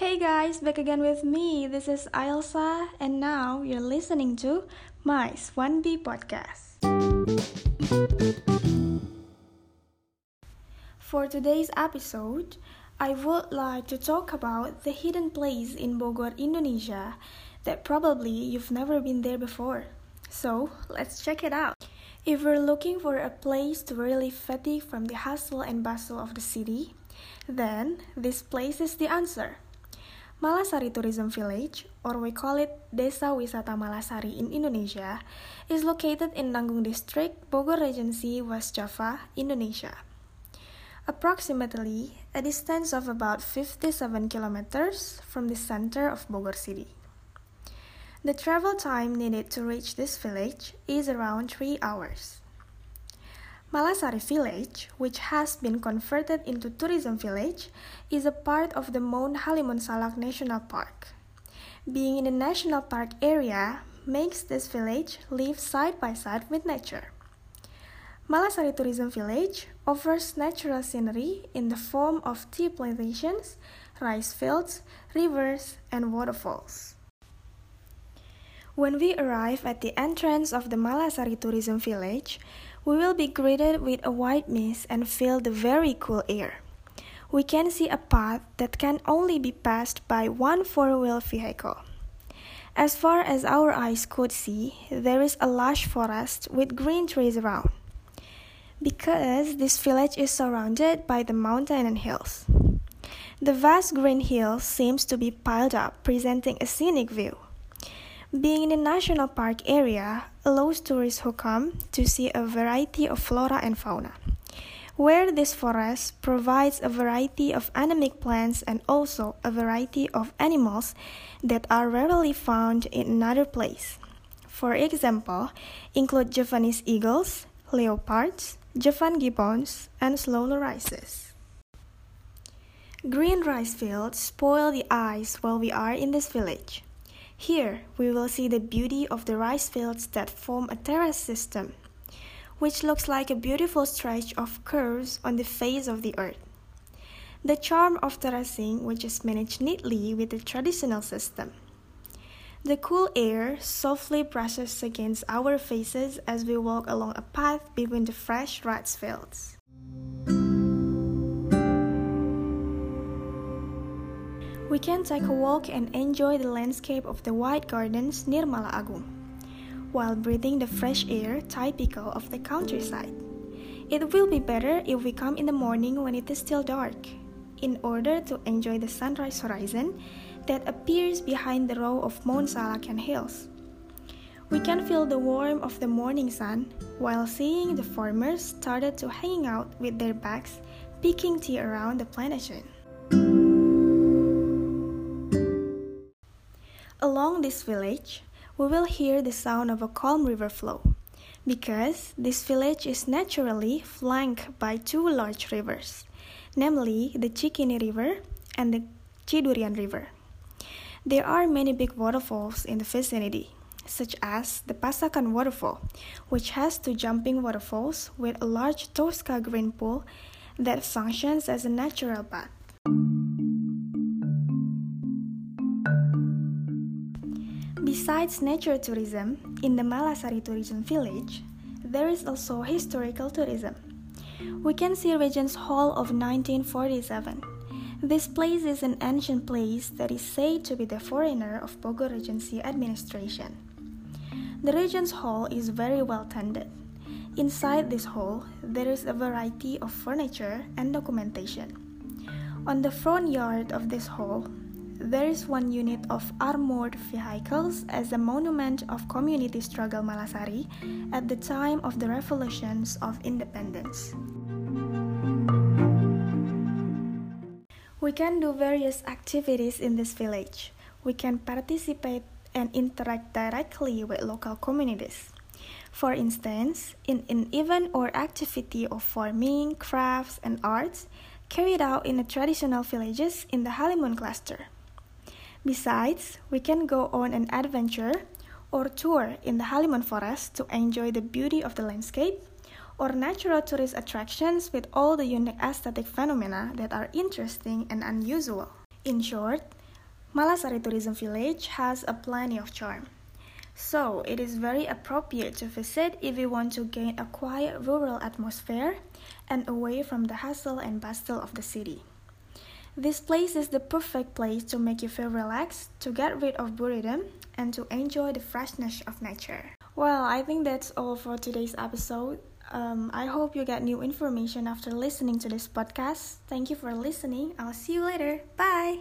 Hey guys, back again with me. This is Ailsa, and now you're listening to my Swan-B podcast. For today's episode, I would like to talk about the hidden place in Bogor, Indonesia that probably you've never been there before. So, let's check it out. If you're looking for a place to really fatigue from the hustle and bustle of the city, then this place is the answer. Malasari Tourism Village, or we call it Desa Wisata Malasari in Indonesia, is located in Nanggung District, Bogor Regency, West Java, Indonesia. Approximately a distance of about 57 kilometers from the center of Bogor City. The travel time needed to reach this village is around 3 hours. Malasari Village, which has been converted into tourism village, is a part of the Mount Halimun Salak National Park. Being in the national park area makes this village live side by side with nature. Malasari Tourism Village offers natural scenery in the form of tea plantations, rice fields, rivers, and waterfalls. When we arrive at the entrance of the Malasari Tourism Village, we will be greeted with a white mist and feel the very cool air. We can see a path that can only be passed by one four wheel vehicle. As far as our eyes could see, there is a lush forest with green trees around. Because this village is surrounded by the mountain and hills. The vast green hills seems to be piled up, presenting a scenic view. Being in a national park area allows tourists who come to see a variety of flora and fauna. Where this forest provides a variety of endemic plants and also a variety of animals that are rarely found in another place. For example, include Japanese eagles, leopards, Javan gibbons, and slow lorises. Green rice fields spoil the eyes while we are in this village. Here, we will see the beauty of the rice fields that form a terrace system, which looks like a beautiful stretch of curves on the face of the earth. The charm of terracing, which is managed neatly with the traditional system. The cool air softly brushes against our faces as we walk along a path between the fresh rice fields. We can take a walk and enjoy the landscape of the white gardens near Mala Agung, while breathing the fresh air typical of the countryside. It will be better if we come in the morning when it is still dark, in order to enjoy the sunrise horizon that appears behind the row of Mount hills. We can feel the warmth of the morning sun while seeing the farmers started to hanging out with their bags, picking tea around the plantation. Along this village, we will hear the sound of a calm river flow, because this village is naturally flanked by two large rivers, namely the Cikaniki River and the Cidurian River. There are many big waterfalls in the vicinity, such as the Pasakan Waterfall, which has two jumping waterfalls with a large Tosca green pool that functions as a natural bath. Besides nature tourism, in the Malasari Tourism Village, there is also historical tourism. We can see Regent's Hall of 1947. This place is an ancient place that is said to be the foreigner of Bogor Regency administration. The Regent's Hall is very well tended. Inside this hall, there is a variety of furniture and documentation. On the front yard of this hall, there is one unit of armored vehicles as a monument of community struggle Malasari at the time of the revolutions of independence. We can do various activities in this village. We can participate and interact directly with local communities. For instance, in an event or activity of farming, crafts, and arts carried out in the traditional villages in the Halimun cluster. Besides, we can go on an adventure or tour in the Halimun forest to enjoy the beauty of the landscape, or natural tourist attractions with all the unique aesthetic phenomena that are interesting and unusual. In short, Malasari Tourism Village has a plenty of charm. So, it is very appropriate to visit if you want to gain a quiet rural atmosphere and away from the hustle and bustle of the city. This place is the perfect place to make you feel relaxed, to get rid of boredom, and to enjoy the freshness of nature. Well, I think that's all for today's episode. Um, I hope you get new information after listening to this podcast. Thank you for listening. I'll see you later. Bye.